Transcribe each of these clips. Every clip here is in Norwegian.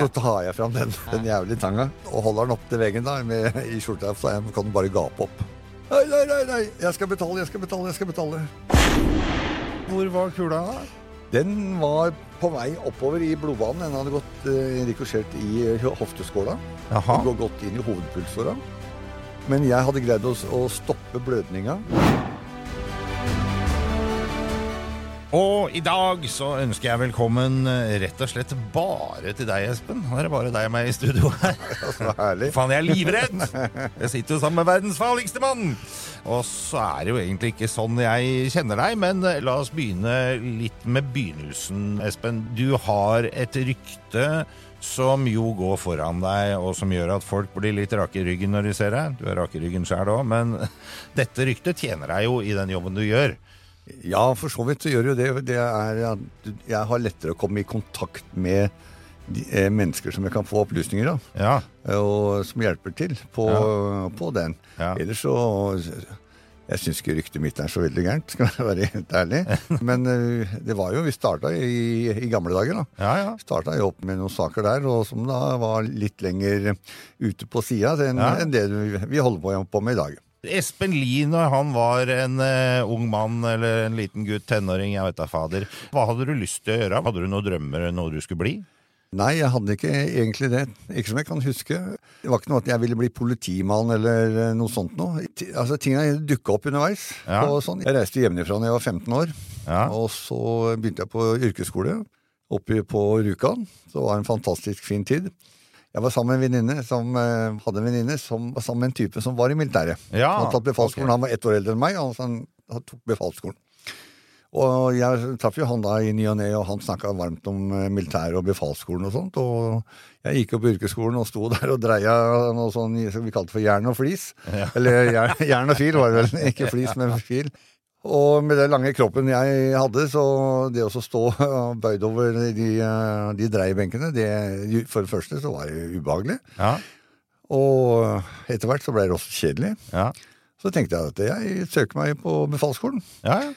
Så tar jeg fram den, den jævlige tanga og holder den opp til veggen da, med, i skjorta, så jeg kan bare gape opp. Nei, nei, nei, nei, jeg skal betale, jeg skal betale, jeg skal betale. Hvor var kula? Den var på vei oppover i blodbanen. Den hadde gått eh, rikosjert i eh, hofteskåla Jaha. og gått inn i hovedpulsåra. Men jeg hadde greid å, å stoppe blødninga. Og i dag så ønsker jeg velkommen eh, rett og slett bare til deg, Espen. Nå er det bare deg og meg i studio her. Så herlig. Faen, jeg er livredd! Jeg sitter jo sammen med verdens farligste mann! Og så er det jo egentlig ikke sånn jeg kjenner deg, men eh, la oss begynne litt med begynnelsen, Espen. Du har et rykte som jo går foran deg, og som gjør at folk blir litt rake i ryggen når de ser deg. Du er rak i ryggen sjæl òg, men dette ryktet tjener deg jo i den jobben du gjør. Ja, for så vidt så gjør jo det. Det er at jeg har lettere å komme i kontakt med de, eh, mennesker som jeg kan få opplysninger av. Ja. og som hjelper til på, på den. Ja. Ellers så Jeg syns ikke ryktet mitt er så veldig gærent, skal jeg være helt ærlig. Men eh, det var jo Vi starta i, i gamle dager, da. Ja, ja. Starta jo opp med noen saker der, og som da var litt lenger ute på sida enn Ja. enn det vi, holder på, på med i dag. Espen Lie, når han var en uh, ung mann eller en liten gutt, tenåring, jeg vet da fader, hva hadde du lyst til å gjøre? Hadde du noen drømmer, noe du skulle bli? Nei, jeg hadde ikke egentlig det. Ikke som jeg kan huske. Det var ikke noe at jeg ville bli politimann eller eh, noe sånt noe. Altså, Tingene dukka opp underveis. Ja. Sånn. Jeg reiste hjemmefra da jeg var 15 år, Ja. og så begynte jeg på yrkesskole oppe på Rjukan. Det var en fantastisk fin tid. Jeg var sammen med en venninne som uh, hadde en venninne som var sammen med en type som var i militæret. Ja, han tatt befalsskolen. okay. Han var ett år eldre enn meg, og han, han tok befalsskolen. Og jeg traff jo han da i ny og ne, og han snakka varmt om eh, militæret og befalsskolen og sånt. Og jeg gikk opp på yrkesskolen og sto der og dreia noe sånn vi kalte for jern og flis. Eller jern, jern og fil var det vel, ikke flis, men fil. Og med den lange kroppen jeg hadde, så det å stå bøyd over de, de dreiebenkene, det, for det første så var det ubehagelig. Ja. Og etter hvert så ble det også kjedelig. Ja. Så tenkte jeg at jeg søker meg inn på befalsskolen. Ja, ja.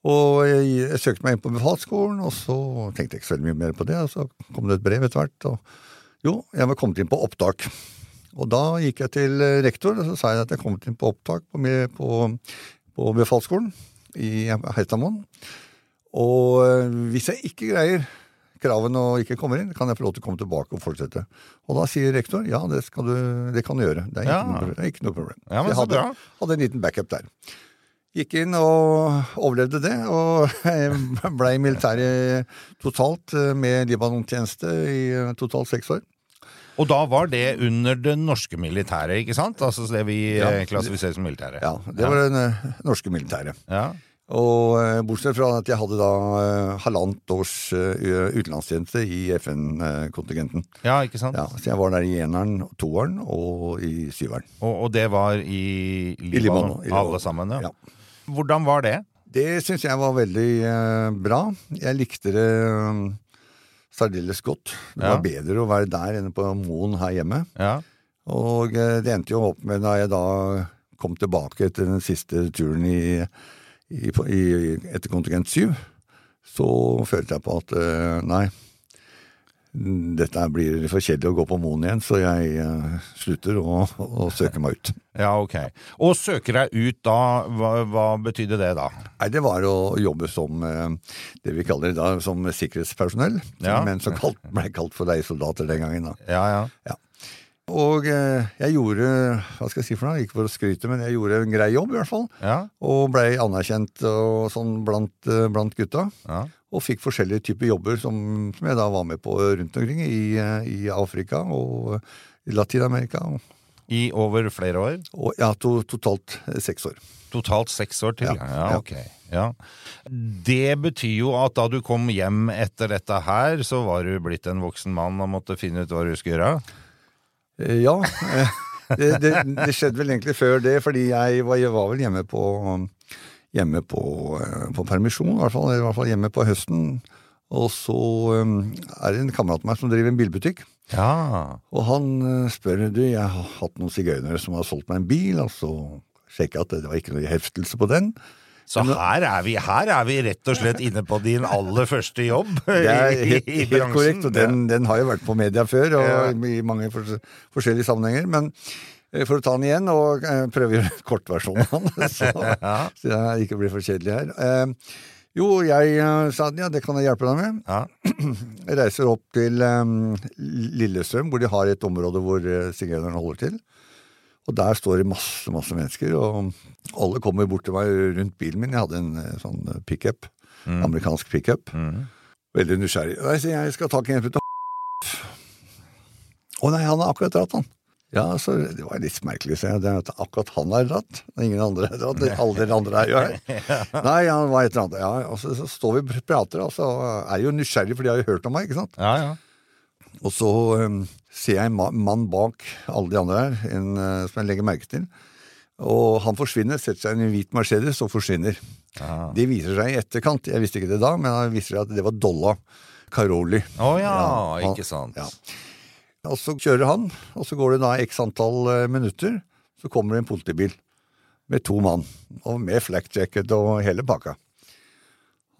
Og jeg, jeg søkte meg inn på befalsskolen, og så tenkte jeg ikke så veldig mye mer på det. Og så kom det et brev etter hvert, og jo, jeg var kommet inn på opptak. Og da gikk jeg til rektor, og så sa jeg at jeg kom inn på opptak på, på, på befalsskolen i Heitamoen. Og eh, hvis jeg ikke greier kravene og ikke kommer inn, kan jeg få lov til å komme tilbake og fortsette. Og da sier rektor ja, det, du, det kan du gjøre. Det er ikke, Ja. noe, problem. det er ikke noe problem. Ja, men jeg så hadde, bra. hadde en liten backup der. Gikk inn og overlevde det, og blei i militæret totalt eh, med Libanon-tjeneste i eh, totalt seks år. Og da var det under det norske militæret, ikke sant? Altså det vi Ja. eh, klassifiserer som militæret. Ja, Det var det ja. norske militæret. Ja. Og eh, bortsett fra at jeg hadde da eh, halvannet års utenlandstjeneste i FN-kontingenten. ja, ikke sant? Ja, så jeg var der i eneren, toeren og i syveren. Og, og det var i Libanon, i Libanon. alle sammen? Ja. Ja. Hvordan var det? Det syns jeg var veldig bra. Jeg likte det særdeles godt. Det Ja. var bedre å være der enn på Moen her hjemme. Ja. Og eh, det endte jo opp med da jeg da kom tilbake etter den siste turen i, i, i, etter kontingent 7, så følte jeg på at eh, nei, dette blir for kjedelig å gå på Moen igjen, så jeg eh, slutter å, å søke meg ut. ja, ok. Og søker deg ut da, hva, hva betydde det da? Nei, det var å jobbe som eh, det vi kaller da som sikkerhetspersonell, Ja. men som kalt, ble kalt for leiesoldater den gangen. da. Ja, ja. ja. Og eh, jeg gjorde, hva skal jeg si for noe, ikke for å skryte, men jeg gjorde en grei jobb i hvert fall. Ja, Og blei anerkjent og sånn blant, blant gutta. ja. Og fikk forskjellige typer jobber som, som jeg da var med på rundt omkring i, i Afrika og i Latin-Amerika I over flere år? Og ja, to, totalt eh, seks år. Totalt seks år til? Ja, Ja, ja. ok. Ja. Det betyr jo at da du kom hjem etter dette her, så var du blitt en voksen mann og måtte finne ut hva du skulle gjøre? Eh, Ja. eh, Det, det, det skjedde vel egentlig før det, fordi jeg var, jeg var vel hjemme på Hjemme på, eh, på permisjon, i hvert fall, i hvert fall hjemme på høsten. Og så eh, er det en kamerat av meg som driver en bilbutikk. Ja. Og han eh, spør du, jeg har hatt noen sigøynere som har solgt meg en bil, og så sjekker jeg at det var ikke noe heftelse på den. Så her er, vi, her er vi rett og slett inne på din aller første jobb Det er i, helt, i helt korrekt, og den, den har jo vært på media før, og Ja. i mange forskjellige sammenhenger. Men for å ta den igjen, og eh, prøve å gjøre kortversjonen av så, så jeg ikke blir for kjedelig her. Eh, jo, jeg eh, sa ja, det kan jeg hjelpe deg med. Ja. Jeg reiser opp til um, Lillestrøm, hvor de har et område hvor uh, sigøynerne holder til. Og der står det masse, masse mennesker, og alle kommer bort til meg rundt bilen min. Jeg hadde en eh, sånn pickup. Mm. amerikansk pickup. Mm. Veldig nysgjerrig. Nei, sier jeg skal ta en til Å nei, han har akkurat dratt, han. Ja, så Det var litt merkelig, så. Det at akkurat han har dratt. Ingen andre har dratt. Alle dere andre er jo her. Nei, han var et eller annet. Ja, og så, så står vi og prater, og så er jeg jo nysgjerrig, for de har jo hørt om meg, ikke sant. ja, ja. Og så um, ser jeg en mann bak alle de andre her, en, eh, som jeg legger merke til. Og han forsvinner, setter seg i en hvit Mercedes og forsvinner. Ja. Det viser seg i etterkant, jeg visste ikke det da, men det viser seg at det var Dolla Caroli. Å ja, han- ikke sant. Ja. Og så kjører han, og så går det da x antall eh, minutter, så kommer det en politibil med to mann, og med flak jacket og hele pakka.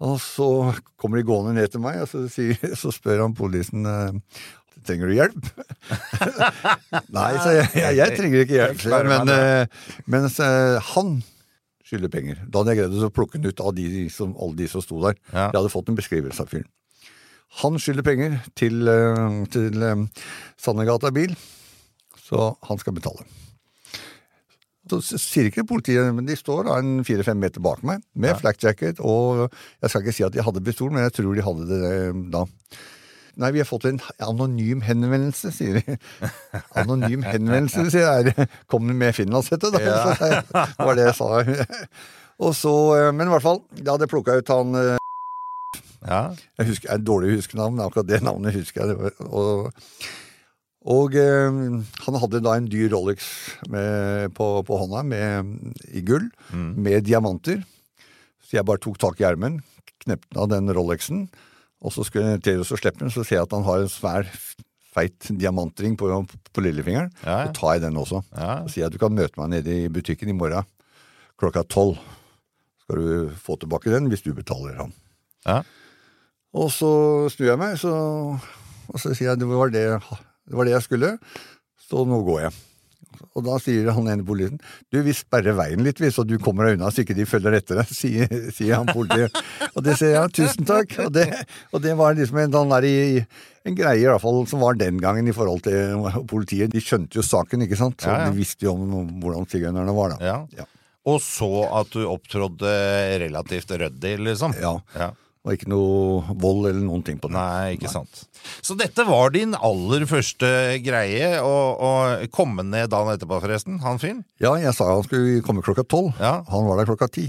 Og så kommer de gående ned til meg, og så, sier, så spør han politien eh, Trenger du hjelp? Nei, så jeg, jeg, jeg trenger ikke hjelp. Men, eh, mens eh, han skylder penger. Da hadde jeg greid å plukke den ut av de som, alle de som sto der. Ja. Jeg hadde fått en beskrivelse av fyren. Han skylder penger til, eh, til eh, Sandegata bil, så han skal betale. Så sier ikke politiet, men de står da en fire-fem meter bak meg med flak jacket, og jeg skal ikke si at de hadde pistol, men jeg tror de hadde det eh, da. Nei, vi har fått en anonym henvendelse, sier de. Anonym henvendelse, sier jeg. Kom med finlandshette, da? Ja. Så det var det jeg sa. Og så, men i hvert fall, da hadde jeg plukka ut han Ja. jeg husker, jeg er dårlig å huske navn, men akkurat det navnet husker jeg. Og, og eh, han hadde da en dyr Rolex med, på, på hånda med, i gull, med diamanter. Så jeg bare tok tak i ermen, knepte av den Rolexen, og så skulle jeg til å slippe den, så ser jeg at han har en svær, feit diamantring på, på lillefingeren. Ja. Så tar jeg den også. Ja. Så sier jeg at du kan møte meg nede i butikken i morgen klokka tolv. Skal du få tilbake den hvis du betaler han. Ja. Og så snur jeg meg, så, og så sier jeg det var det, det var det jeg skulle, så nå går jeg. Og da sier han ene politien du, vi sperrer veien litt, så du kommer deg unna så ikke de følger etter deg, sier, sier han politiet. Og det sier jeg, tusen takk. Og det, og det var liksom en, der, en greie i hvert fall som var den gangen i forhold til politiet. De skjønte jo saken, ikke sant? Så Ja, ja. de visste jo om hvordan sigøynerne var, da. Ja. Ja. Og så at du opptrådte relativt ryddig, liksom. Ja. Og ikke noe vold eller noen ting på det. Nei, ikke sant. Så dette var din aller første greie, og, og komme ned dagen etterpå, forresten, han fyren? Ja, jeg sa han skulle komme klokka tolv. Ja. Han var der klokka ti.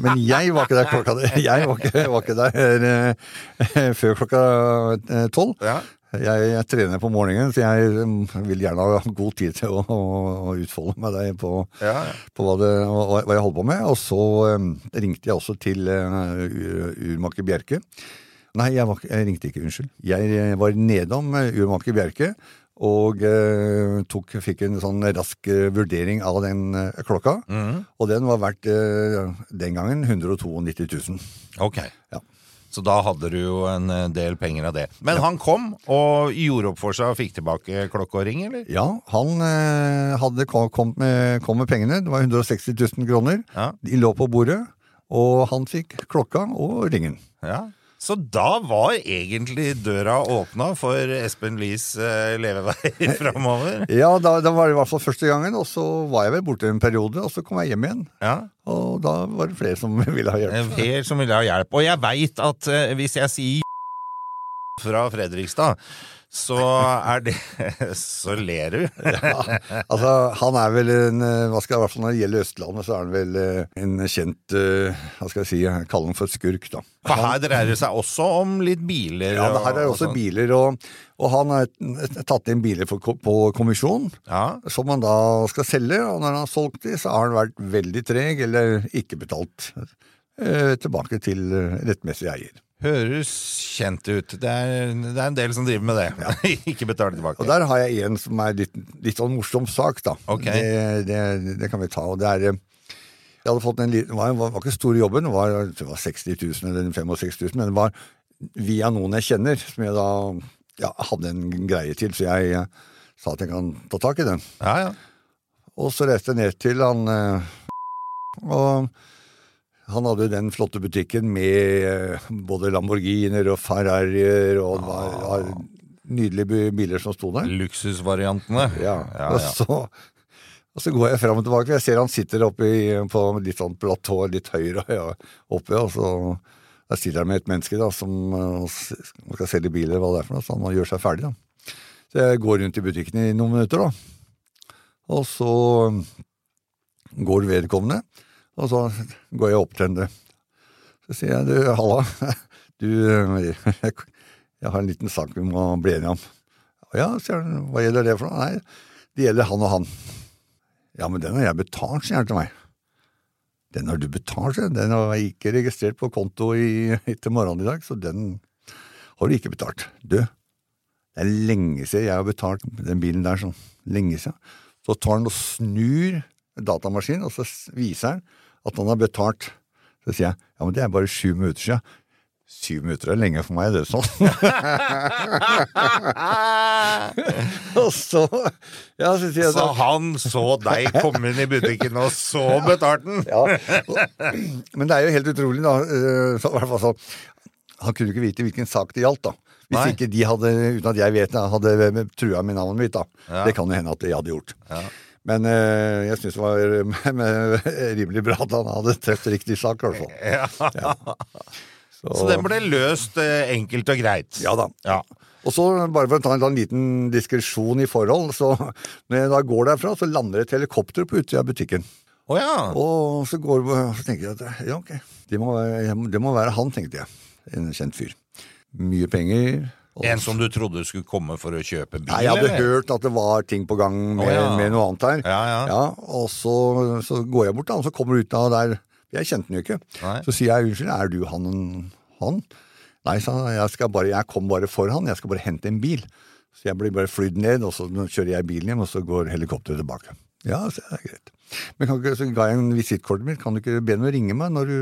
Men jeg var ikke der klokka Jeg var ikke, var ikke der eh, før klokka eh, tolv. Ja. Jeg, jeg trener på morgenen, så jeg mm, vil gjerne ha god tid til å, å, å utfolde meg deg på, Ja, ja. på hva, det, hva, hva jeg holder på med. Og så um, ringte jeg også til uh, urmaker Bjerke. Nei, jeg, var, jeg ringte ikke, unnskyld. Jeg eh, var nedom eh, urmaker Bjerke og eh, tok, fikk en sånn rask eh, vurdering av den eh, klokka. Mm. Og den var verdt den gangen 192 000. Ok. Ja. Så da hadde du jo en eh, del penger av det. Men han kom og gjorde opp for seg og fikk tilbake klokka og ring, eller? Ja, han eh, hadde kom, med, kom med pengene. Det var 160 000 kroner. Ja. De lå på bordet, og han fikk klokka og ringen. Ja. Så da var egentlig døra åpna for Espen Lies eh, levevei framover? Ja, da, da var det i hvert fall første gangen, og så var jeg vel borte en periode, og så kom jeg hjem igjen. Ja. Og da var det flere som ville ha hjelp. Flere som ville ha hjelp. Og jeg veit at eh, hvis jeg sier fra Fredrikstad, så er det Så ler du. Ja, altså, han er vel en eh, hva skal jeg, i hvert fall Når det gjelder Østlandet, så er han vel eh, en kjent eh, Hva skal jeg si jeg kaller han for skurk, da. For her dreier det seg også om litt biler. Ja, det her er og- også og sånn. biler, og, og han har tatt inn biler på kommisjon. Ja. Som han da skal selge, og når han har solgt de, så har han vært veldig treg eller ikke betalt eh, tilbake til rettmessig eier. Høres kjent ut. Det er, det er en del som driver med det. ikke betaler tilbake. Og der har jeg en som er litt, litt sånn morsom sak, da. Okay. Det, det, det kan vi ta. og det er... eh, Jeg hadde fått en liten, det var, var, ikke stor jobben, det var, det var 60 000 eller 65 000, men det var via noen jeg kjenner, som jeg da ja, hadde en greie til, så jeg jeg sa at jeg kan ta tak i den. Ja, ja. Og så reiste jeg ned til han eh, Og han hadde den flotte butikken med eh, både Lamborghiner og Ferrarier, og det var, det var nydelige biler som sto der. Luksusvariantene. Ja, ja, Og, så, og så går jeg fram og tilbake. Jeg ser han sitter oppe i, på litt sånn platå litt høyere ja, oppe, og så der sitter han med et menneske da, som eh, skal selge biler, hva det er for noe, så han må gjøre seg ferdig. da. Så jeg går rundt i butikken i noen minutter, da. Og så går vedkommende, og så går jeg opp til henne. Så sier jeg, du, halla, du, jeg, har en liten sak vi må bli enige om. Ja, sier han, hva gjelder det for noe? Nei, det gjelder han og han. Ja, men den har jeg betalt, sier han til meg. Den har du betalt, sier. Den har jeg ikke registrert på konto i, morgenen i dag, så den har du ikke betalt. Du, det er lenge siden jeg har betalt den bilen der, sånn. Lenge siden. Så tar han og snur datamaskinen, og så viser han at han har betalt. Så sier jeg, ja, men det er bare sju minutter siden. Syv minutter er lenge for meg, det er sånn. og så, ja, så sier jeg Så han så deg komme inn i butikken, og så betalte den! ja. Men det er jo helt utrolig, da. eh, Så, så, han kunne ikke vite hvilken sak det gjaldt, da. Hvis Nei. ikke de hadde, uten at jeg vet det, hadde trua med navnet mitt, da. Ja. Det kan jo hende at de hadde gjort. Ja. Men eh, jeg syns det var eh, rimelig bra at han hadde truffet riktig sak, i hvert fall. Ja. Så, Så den ble løst eh, enkelt og greit. Ja da. Ja. Og så, bare for å ta en sånn liten diskresjon i forhold, så når jeg da går derfra, så lander et helikopter på utsida av butikken. Å ja. Og så, går, så tenker jeg at ja, ok, det må, det må være han, tenkte jeg. En kjent fyr. Mye penger. En som du trodde skulle komme for å kjøpe bil? Nei, jeg hadde eller? hørt at det var ting på gang med, oh, ja. med noe annet her. Ja, ja. ja og så, så går jeg bort, da, og så kommer du ut av der Jeg kjente den jo ikke. Nei. Så sier jeg unnskyld, er du han? han? Nei, sa han, jeg, skal bare, jeg kom bare for han, jeg skal bare hente en bil. Så jeg blir bare flydd ned, og så kjører jeg bilen hjem, og så går helikopteret tilbake. Ja, så er det greit. Men kan ikke, så ga jeg en visittkortet mitt, kan du ikke be ham å ringe meg når du,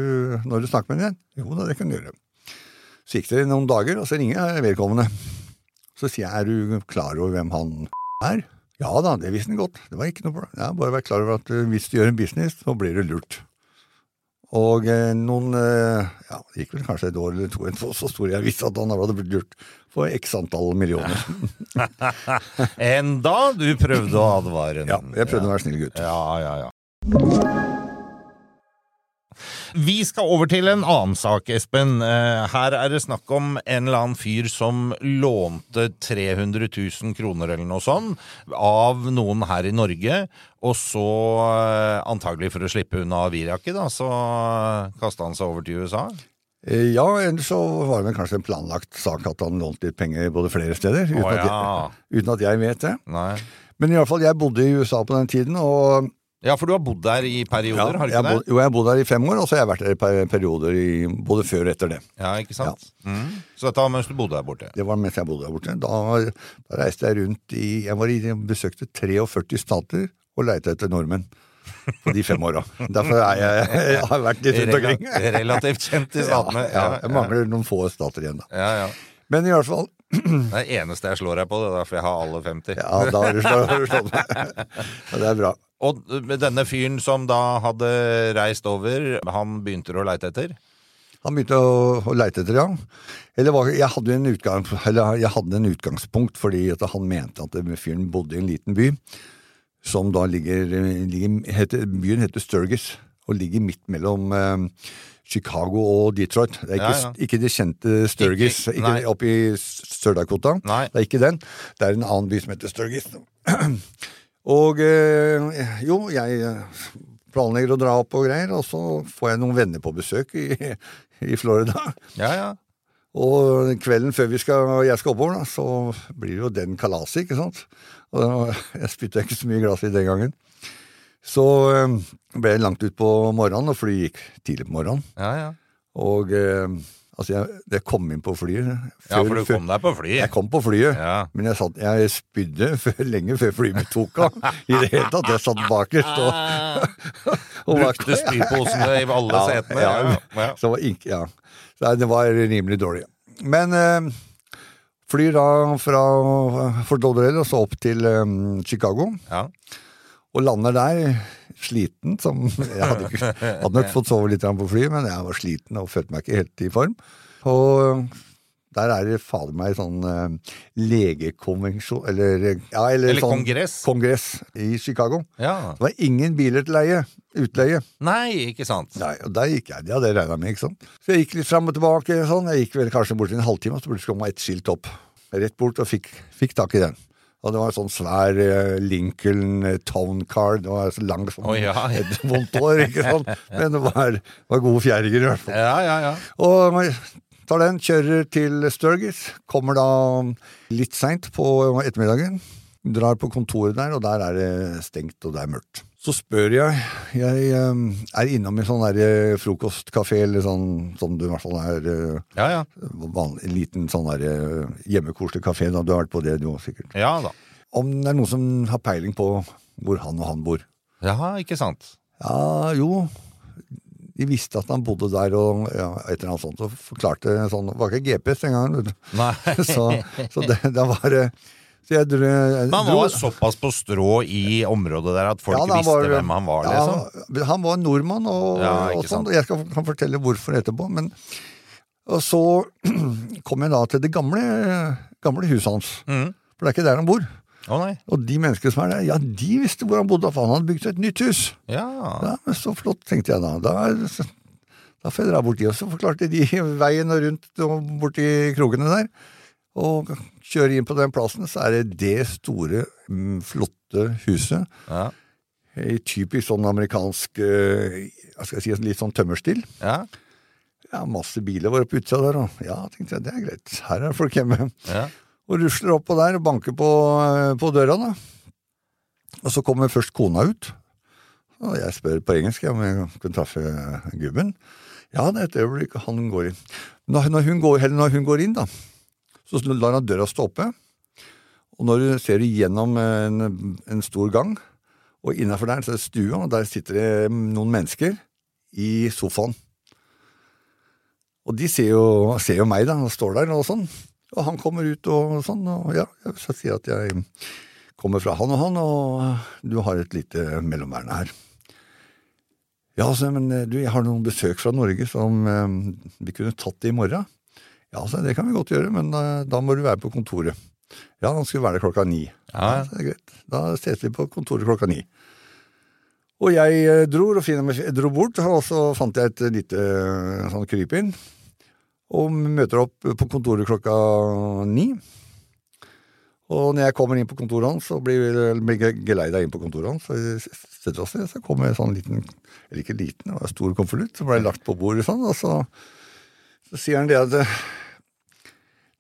når du snakker med ham igjen? Jo da, det kan du gjøre. Så gikk det noen dager, og så ringer jeg vedkommende. Så sier jeg, er du klar over hvem han er? Ja da, det visste han godt. Det var ikke noe problem. Ja, bare vær klar over at eh, hvis du gjør en business, så blir du lurt. Og eh, noen eh, Ja, det gikk vel kanskje et år eller to, etterpå, så stor jeg visste at han hadde blitt lurt for x antall millioner. Enda du prøvde å advare. Ja, jeg prøvde å være snill gutt. Ja, ja, ja. Vi skal over til en annen sak, Espen. Eh, Her er det snakk om en eller annen fyr som lånte 300 000 kroner eller noe sånt av noen her i Norge, og så, eh, antagelig for å slippe unna Viraket, da, så kasta han seg over til USA. Eh, Ja, ellers så var det kanskje en planlagt sak at han lånte litt penger både flere steder, uten, Å, at, jeg, uten at jeg vet det. Nei. Men i alle fall, jeg bodde i USA på den tiden, og Ja, for du har bodd der i perioder, har du jeg ikke bod, det? jo, jeg har bodd der i fem år, og så har jeg vært der i perioder i, både før og etter det. Ja, ikke sant? Mm. Så dette var mens du bodde der borte? Det var mens jeg bodde der borte. Da, da reiste jeg rundt i Jeg var i, besøkte 43 stater og leita etter nordmenn på de fem åra. Derfor er jeg, jeg har vært litt rundt omkring. Rela- Relativt kjent i statene. Ja, ja, jeg mangler noen få stater igjen, da. Ja, ja. Men i hvert fall Det er det eneste jeg slår deg på, det er derfor jeg har alle 50. Ja, da har du slått, har du slått meg. Ja, det er bra. Og denne fyren som da hadde reist over, han begynte å leite etter? Han begynte å, å leite etter, ja. Eller var, jeg, hadde en utgang, eller jeg hadde en utgangspunkt fordi at han mente at fyren bodde i en liten by som da ligger, ligger heter, Byen heter Sturgis. Og ligger midt mellom eh, Chicago og Detroit. Det er ikke, Ja, ja. ikke det kjente Sturgis Ikke- ikke, oppe i Sør-Dakota. Det er ikke den. Det er en annen by som heter Sturgis. Og eh, jo, jeg eh, planlegger å dra opp og greier, og så får jeg noen venner på besøk i, i Florida. Ja, ja. Og kvelden før vi skal, jeg skal oppover, da, så blir det jo den kalaset, ikke sant. Og jeg spytta ikke så mye glass i den gangen. Så eh, ble jeg langt utpå morgenen, og flyet gikk tidlig på morgenen. ja, ja. Og eh, altså, jeg, jeg kom inn på flyet Ja, for du kom deg på flyet? Jeg kom på flyet, Ja. men jeg, satt, jeg spydde før, lenge før flyet mitt tok av. I det hele tatt. Jeg satt bakerst og, og Brukte spyposene i alle setene. ja. Så det var ikke, ja. Så det var rimelig dårlig. Men eh, flyr da fra Fort Lauderdale og så opp til um, Chicago, Ja. Og lander der sliten som Jeg hadde, ikke, hadde nok fått sove litt på flyet, men jeg var sliten og følte meg ikke helt i form. Og der er det fader meg sånn eh, legekonvensjon Eller, ja, eller, Eller sånn kongress. kongress i Chicago. ja. Det var ingen biler til leie. Utleie. Nei, ikke sant. Nei, og der gikk jeg. Ja, Det regna jeg med. ikke sant? Så jeg gikk litt fram og tilbake. sånn. Jeg gikk vel kanskje bort i en halvtime, og så plutselig kom det et skilt opp. Rett bort og fikk, fikk tak i den. Og det var en sånn svær eh, Lincoln eh, Tone Det var så lang som oh, ja. et vondt år, ikke sant? Men det var, var gode fjæringer i hvert fall. Ja, ja, ja. Og man tar den, kjører til Sturgis. Kommer da litt seint på ettermiddagen. Drar på kontoret der, og der er det stengt, og det er mørkt. Så spør jeg Jeg eh, er innom en sånn der eh, frokostkafé, eller sånn som du i hvert fall er eh, Ja, ja. vanlig, en liten sånn der eh, hjemmekoselig kafé. Da. Du har vært på det, du òg, sikkert. Ja da. Om det er noen som har peiling på hvor han og han bor. Jaha, ikke sant. Ja, jo. De visste at han bodde der, og ja, et eller annet sånt. Og forklarte sånn Det var ikke GPS den gangen, vet du. Nei. Så, så det, det var Så jeg dro, jeg Men han dro- var såpass på strå i området der at folk Ja, visste var- hvem han var, liksom? Ja, han var nordmann, og, Ja, og sånn. jeg skal, kan fortelle hvorfor etterpå. Men, og så kom jeg da til det gamle, gamle huset hans. Mm. For det er ikke der han bor. Oh. Og de menneskene som er der, ja, de visste hvor han bodde, for han hadde bygd et nytt hus. Ja. Ja, men Så flott, tenkte jeg da. Da, da får jeg dra bort de, og så forklarte de veien og rundt og borti krokene der. Og kjøre inn på den plassen, så er det det store, mm, flotte huset. Ja. I typisk sånn amerikansk eh, hva skal jeg si, litt sånn tømmerstil. Ja. Ja, masse biler var på utsida der, og ja, tenkte jeg, det er greit. Her er folk hjemme. ja. Og rusler oppå der og banker på, eh, på døra, da. Og så kommer først kona ut. Og jeg spør på engelsk om jeg kan treffe gubben. Ja, det er et øyeblikk, han går inn. Når, når, hun går, eller når hun går inn, da, så lar han døra stå oppe. Og når du ser gjennom en, en stor gang, og innafor der så er det stua, og der sitter det noen mennesker i sofaen. Og de ser jo, ser jo meg, da, og står der og sånn. Og han kommer ut og sånn, og ja, så sier jeg at jeg kommer fra han og han, og du har et lite mellomværende her. Ja, altså, men eh, du, jeg har noen besøk fra Norge som eh, vi kunne tatt i morgen. Ja, så det kan vi godt gjøre, men eh, da må du være på kontoret. Ja, han skulle være der klokka ni. Ja. så det er greit. Da ses vi på kontoret klokka ni. Og jeg eh, dro, og finner dro bort, og så fant jeg et lite eh, sånn krypinn. Og møter opp på kontoret klokka ni. Og når jeg kommer inn på kontoret hans, så blir jeg geleida inn på kontoret hans. Så vi setter oss ned, så kommer en sånn liten, eller ikke liten, det var en stor konvolutt, som ble lagt på bordet sånn, og så, så sier han det at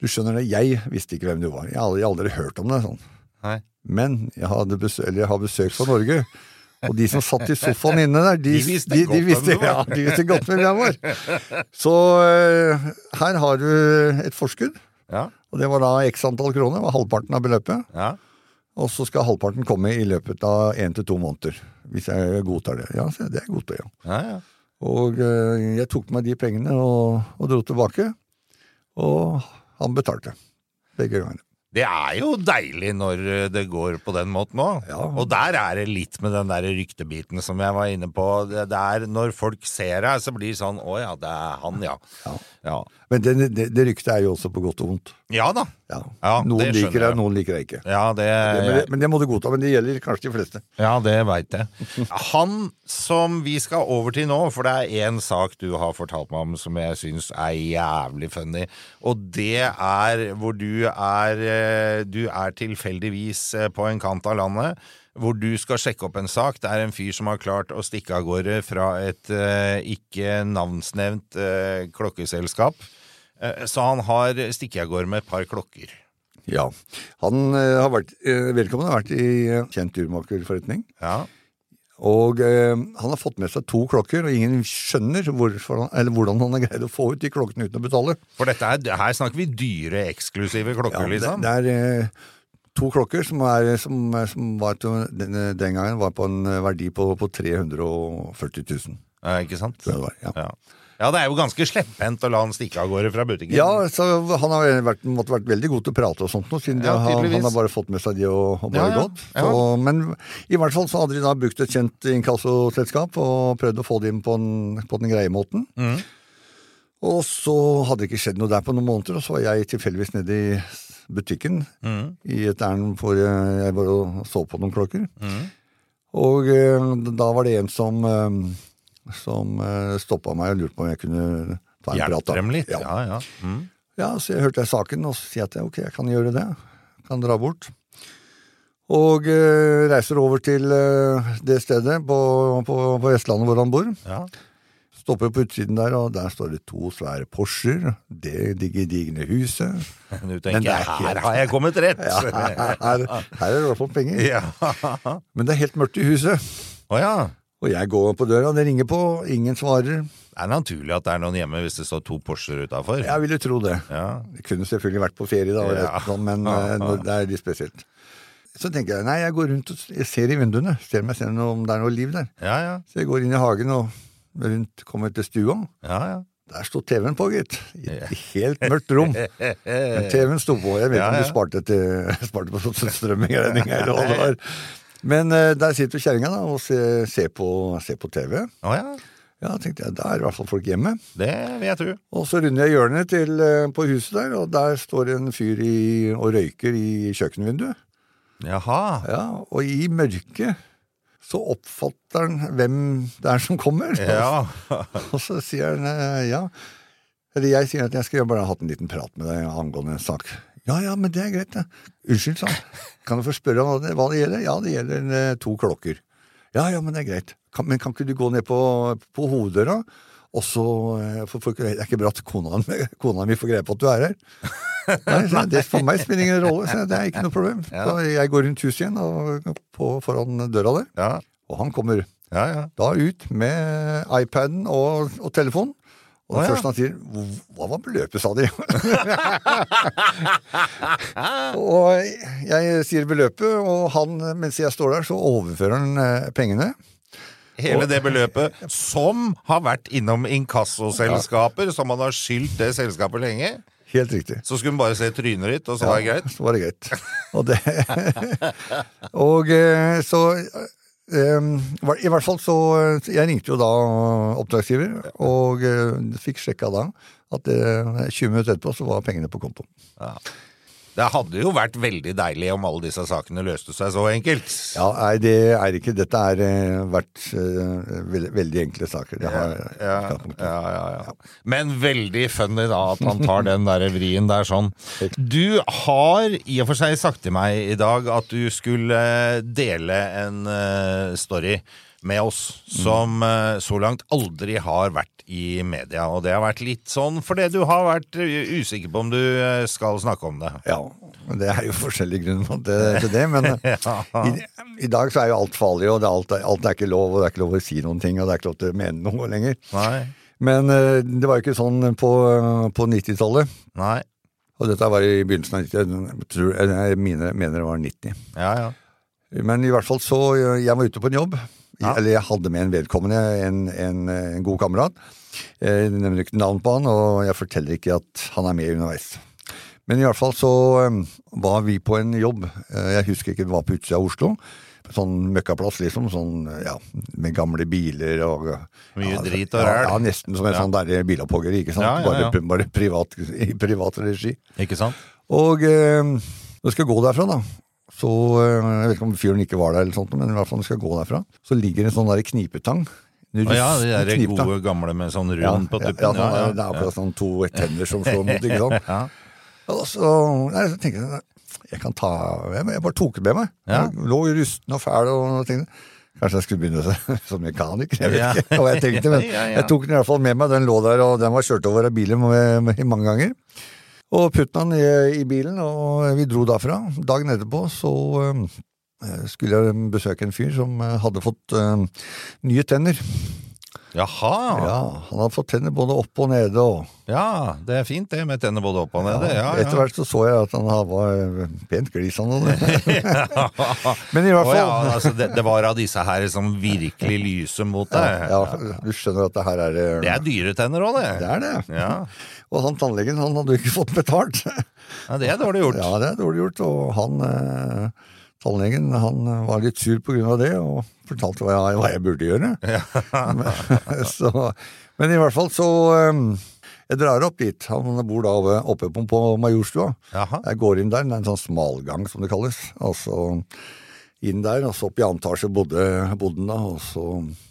Du skjønner det, jeg visste ikke hvem du var. Jeg har aldri, aldri hørt om deg sånn. Nei. Men jeg, hadde besøk, eller jeg har besøk fra Norge. Og de som satt i sofaen inne der, de, De visste de, visste, ja, de visste godt hvem jeg var. Så uh, her har du et forskudd. Ja. Og det var da x antall kroner, var halvparten av beløpet. Ja. Og så skal halvparten komme i løpet av én til to måneder. Hvis jeg godtar det. Ja, så det er godt Ja, ja. Og uh, jeg tok med de pengene og, og dro tilbake. Og han betalte. Begge ganger. Det er jo deilig når eh, det går på den måten òg. Ja. Og der er det litt med den der ryktebiten som jeg var inne på. Det det er når folk ser deg, så blir det sånn Å ja, det er han, ja. Ja. Ja, Men det, det, det ryktet er jo også på godt og vondt. Ja da. Ja. Ja, noen det liker det, noen liker det ikke. Ja, det, men, det, men det må du godta, men det gjelder kanskje de fleste. ja, det veit jeg. Han som vi skal over til nå, for det er én sak du har fortalt meg om som jeg syns er jævlig funny, og det er hvor du er eh, Du er tilfeldigvis eh, på en kant av landet. Hvor du skal sjekke opp en sak. Det er en fyr som har klart å stikke av gårde fra et eh, ikke navnsnevnt eh, klokkeselskap. Eh, så han har stikket av gårde med et par klokker. Ja. Han eh, har vært, eh, Vedkommende har vært i kjent urmakerforretning. Ja. Og eh, han har fått med seg to klokker, og ingen skjønner han, eller hvordan han har greid å få ut de klokkene uten å betale. For er, her snakker vi dyre, eksklusive klokker, Ja, det, liksom. det er eh, to klokker som, er, som, som var den, den gangen var på en verdi på, på 340 000. Eh, ikke sant? det var. Ja. Ja. Ja, det er jo ganske slepphendt å la han stikke av gårde fra butikken. Ja, så han har vært, måtte vært veldig god til å prate og sånt nå, siden Ja, han, han har bare fått med seg de og, og bare Ja, gått. Så, men i hvert fall så hadde de da brukt et kjent inkassoselskap og prøvd å få det inn på, en, på den greie måten. Mm. Og så hadde det ikke skjedd noe der på noen måneder, og så var jeg tilfeldigvis nede i butikken mm. i et ærend hvor jeg bare så på noen klokker. Mm. Og eh, da var det en som, eh, som uh, stoppa meg og lurte på om jeg kunne ta en prat. Hjelpe dem litt. Ja. Ja, ja. Mm. Ja, så jeg hørte jeg saken, og så sier jeg at ok, jeg kan gjøre det. Kan dra bort. Og uh, reiser over til uh, det stedet på, på, på Vestlandet hvor han bor. ja. Stopper på utsiden der, og der står det to svære Porscher. Det digedigne huset. Du Men tenker det er her har jeg kommet rett! Ja, her, her er det i hvert fall penger. Ja. Men det er helt mørkt i huset. Å ja. Og jeg går på døra, det ringer på, ingen svarer. Det er naturlig at det er noen hjemme hvis det står to Porscher utafor. Jeg ville tro det. Ja. Jeg kunne selvfølgelig vært på ferie, da, og Ja. sånn, men ja, nå- det er litt spesielt. Så tenker jeg nei, jeg går rundt og ser i vinduene, ser om jeg ser noe, om det er noe liv der. Ja, ja. Så jeg går inn i hagen og rundt kommer til stua. ja, ja. Der sto TV-en på, gitt. I et helt mørkt rom. Men TV-en sto på. Jeg vet ikke om du de sparte, til, sparte på strømming eller noe. Men eh, der sitter kjerringa og ser, se på, se på TV. Å ja. Ja, tenkte jeg, da er i hvert fall folk hjemme. Det vil jeg tro. Og så runder jeg hjørnet til, eh, på huset der, og der står en fyr i, og røyker i kjøkkenvinduet. Jaha. Ja, og i mørket så oppfatter han hvem det er som kommer. Ja. Og så sier han eh, ja. Eller jeg sier at jeg skal bare ha hatt en liten prat med deg angående en sak. Ja, ja, men det er greit, det. Unnskyld, sa han. Kan du få spørre hva det, hva det gjelder? Ja, det gjelder en, to klokker. Ja, ja, men det er greit. Kan, men kan ikke du gå ned på, på hoveddøra? Og så, eh, for, for Det er ikke bra at kona, kona mi får greie på at du er her. Nei, så det For meg spiller ingen rolle, så det er ikke noe problem. Ja. Så jeg går rundt huset igjen og på, foran døra der, Ja, og han kommer ja. ja. da ut med iPaden og, og telefonen. Og det ja. første han sier, hva var beløpet, sa de? og jeg sier beløpet, og han, mens jeg står der, så overfører han eh, pengene. Hele det beløpet som har vært innom inkassoselskaper, som man har skyldt det selskapet lenge. Helt riktig. Så skulle hun bare se trynet ditt, og så var det greit. Så var det greit. Og, det, og eh, så I hvert fall så Jeg ringte jo da oppdragsgiver, og eh, fikk sjekka da at eh, 20 minutter etterpå så var pengene på konto. Ja. Det hadde jo vært veldig deilig om alle disse sakene løste seg så enkelt. Ja, nei, det er ikke Dette har eh, vært eh, veldig, veldig enkle saker. Det har Ja, ja, ja, ja. Men veldig funny da at han tar den der vrien der sånn. Du har i og for seg sagt til meg i dag at du skulle dele en eh, story med oss som eh, så langt aldri har vært i media. Og det har vært litt sånn fordi du har vært eh, usikker på om du eh, skal snakke om det. Ja, men det er jo forskjellige grunner til, det. Men i, i dag så er jo alt farlig, og det er alt, alt er ikke lov, og det er ikke lov å si noen ting, og det er ikke lov til å mene noe lenger. Nei. Men eh, det var jo ikke sånn på, på 90-tallet. Nei. Og dette var i begynnelsen av 90 jeg, jeg mener, mener det var 90. Ja, ja. Men i hvert fall så Jeg var ute på en jobb. Ja. Eller jeg hadde med en vedkommende, en, en, en god kamerat. Jeg nevner ikke navn på han, og jeg forteller ikke at han er med underveis. Men i hvert fall så um, var vi på en jobb. Eh, Jeg husker ikke, det var på utsida av Oslo. Sånn møkkaplass, liksom. Sånn, ja, med gamle biler og Mye ja, drit og ræl. Ja, nesten som en sånn derre bilopphoggeri, ikke sant. Bare, bare privat, i privat regi. Ikke sant? Og eh, når jeg skal gå derfra, da, så eh, Jeg vet ikke om fyren ikke var der, eller sånt, men i hvert fall når skal gå derfra, så ligger en sånn der knipetang. Å ja, de der knipetang. gode gamle med sånn Ja, rund på ja, tuppen. ja, sånn, der- det er akkurat sånn to tenner som slår mot, ikke sant. Ja. Og så, nei, så tenker jeg jeg kan ta Jeg, jeg bare tok det med meg. Ja. Jeg lå rusten og fæl og tenkte Kanskje jeg skulle begynne som mekaniker? Jeg vet Ja. ikke hva jeg tenkte, men Ja, ja. jeg tok den i hvert fall med meg. Den lå der, og den var kjørt over av med, mange ganger. Og puttet den i, i bilen, og vi dro derfra. Dagen etterpå så eh, skulle jeg besøke en fyr som eh, hadde fått eh, nye tenner. Jaha. Ja, Han hadde fått tenner både oppe og nede. og Ja, det er fint det med tenner både opp og nede. Ja, Etter ja. hvert så så jeg at han var pent glisende. Men i hvert fall ja, altså det, det var av disse her som virkelig lyser mot deg. Ja, du skjønner at det her er eh, Det er dyre tenner òg, det. Det er det. Ja. Og han tannlegen han hadde jo ikke fått betalt. ja, det er dårlig gjort. Ja, det er dårlig gjort. Og han eh, tannlegen han var litt sur på grunn av det, og fortalte hva jeg, hva jeg burde gjøre. men, så, men i hvert fall så eh, Jeg drar opp dit. Han bor da oppe, på, på Majorstua. Jaha. Jeg går inn der, det er en sånn smalgang som det kalles. Og så inn der, og så opp i annen etasje bodde, bodde han da, og så,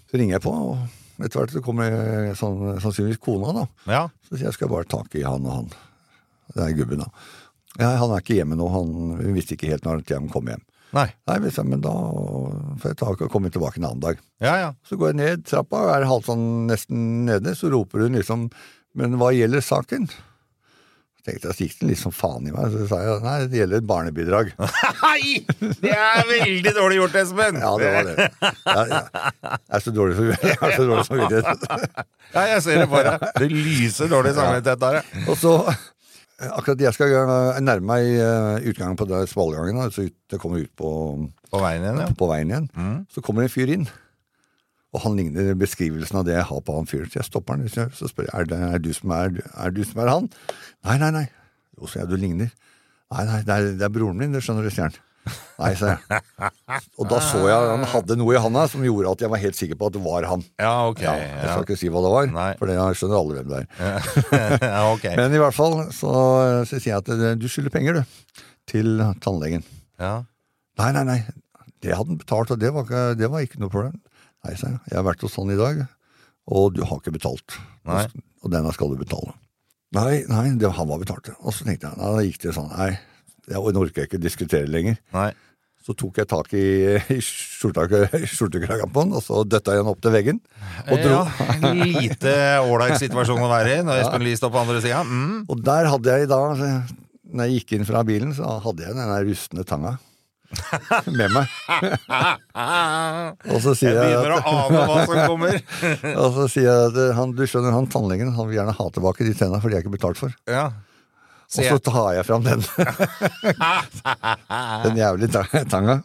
så ringer jeg på. og Etter hvert så kommer sånn, sannsynligvis kona, da. Ja. Så sier jeg skal bare tak i han og han. Det er gubben, da. Ja, han er ikke hjemme nå, han vi visste ikke helt når han kom hjem. Nei. Nei, vi sa, men da får jeg tak og komme tilbake en annen dag. Ja, ja. Så går jeg ned trappa, og er halvt sånn nesten nede, så roper hun liksom Men hva gjelder saken? Så tenkte jeg, så gikk den litt sånn faen i meg, så sa jeg nei, det gjelder et barnebidrag. Hei! Det er veldig dårlig gjort, Espen! Ja, det var det. Jeg, er så dårlig samvittighet. Ja, jeg ser det bare. Det lyser dårlig samvittighet der, ja. Og så, akkurat jeg skal eh, nærme meg eh, utgangen på den smalgangen, da, så ut, kommer ut på, På veien igjen, ja. på veien igjen, så kommer en fyr inn. Og han ligner beskrivelsen av det jeg har på han fyren. Så jeg stopper han, så så spør jeg er det er du som er, er du som er han. Nei, nei, nei. Jo, sier jeg, du ligner. Nei, nei, det er, det er broren min, det skjønner du, sier han. Nei, sa jeg. Og da så jeg han hadde noe i handa som gjorde at jeg var helt sikker på at det var han. Ja, ok. Ja, jeg skal ikke si hva det var, Nei. for det skjønner alle hvem det er. ja ok. Men i hvert fall så, så sier jeg at eh, du skylder penger, du, til tannlegen. Ja. Nei, nei, nei, det hadde han betalt, og det var ikke, det var ikke noe problem. Nei, sa jeg, jeg har vært hos han i dag, og du har ikke betalt. Nei. Og denne skal du betale. Nei, nei, det, han var betalt. Og så tenkte jeg, nei, da gikk det sånn, nei, jeg orker jeg ikke diskutere lenger. Nei. Så tok jeg tak i, i skjortekragen på den, og så døtta jeg den opp til veggen. Og dro. Ja, lite ålreit situasjon å være i når Espen Lie står på andre sida. Mm. Og der hadde jeg da, når jeg gikk inn fra bilen, så hadde jeg den rustne tanga med meg. Og så Jeg sier jeg, å at, ane hva som kommer. og så sier jeg at han, du skjønner, han tannlegen han vil gjerne ha tilbake de tenna, for de er ikke betalt for. Ja. Og så tar jeg fram den, den jævlige tanga.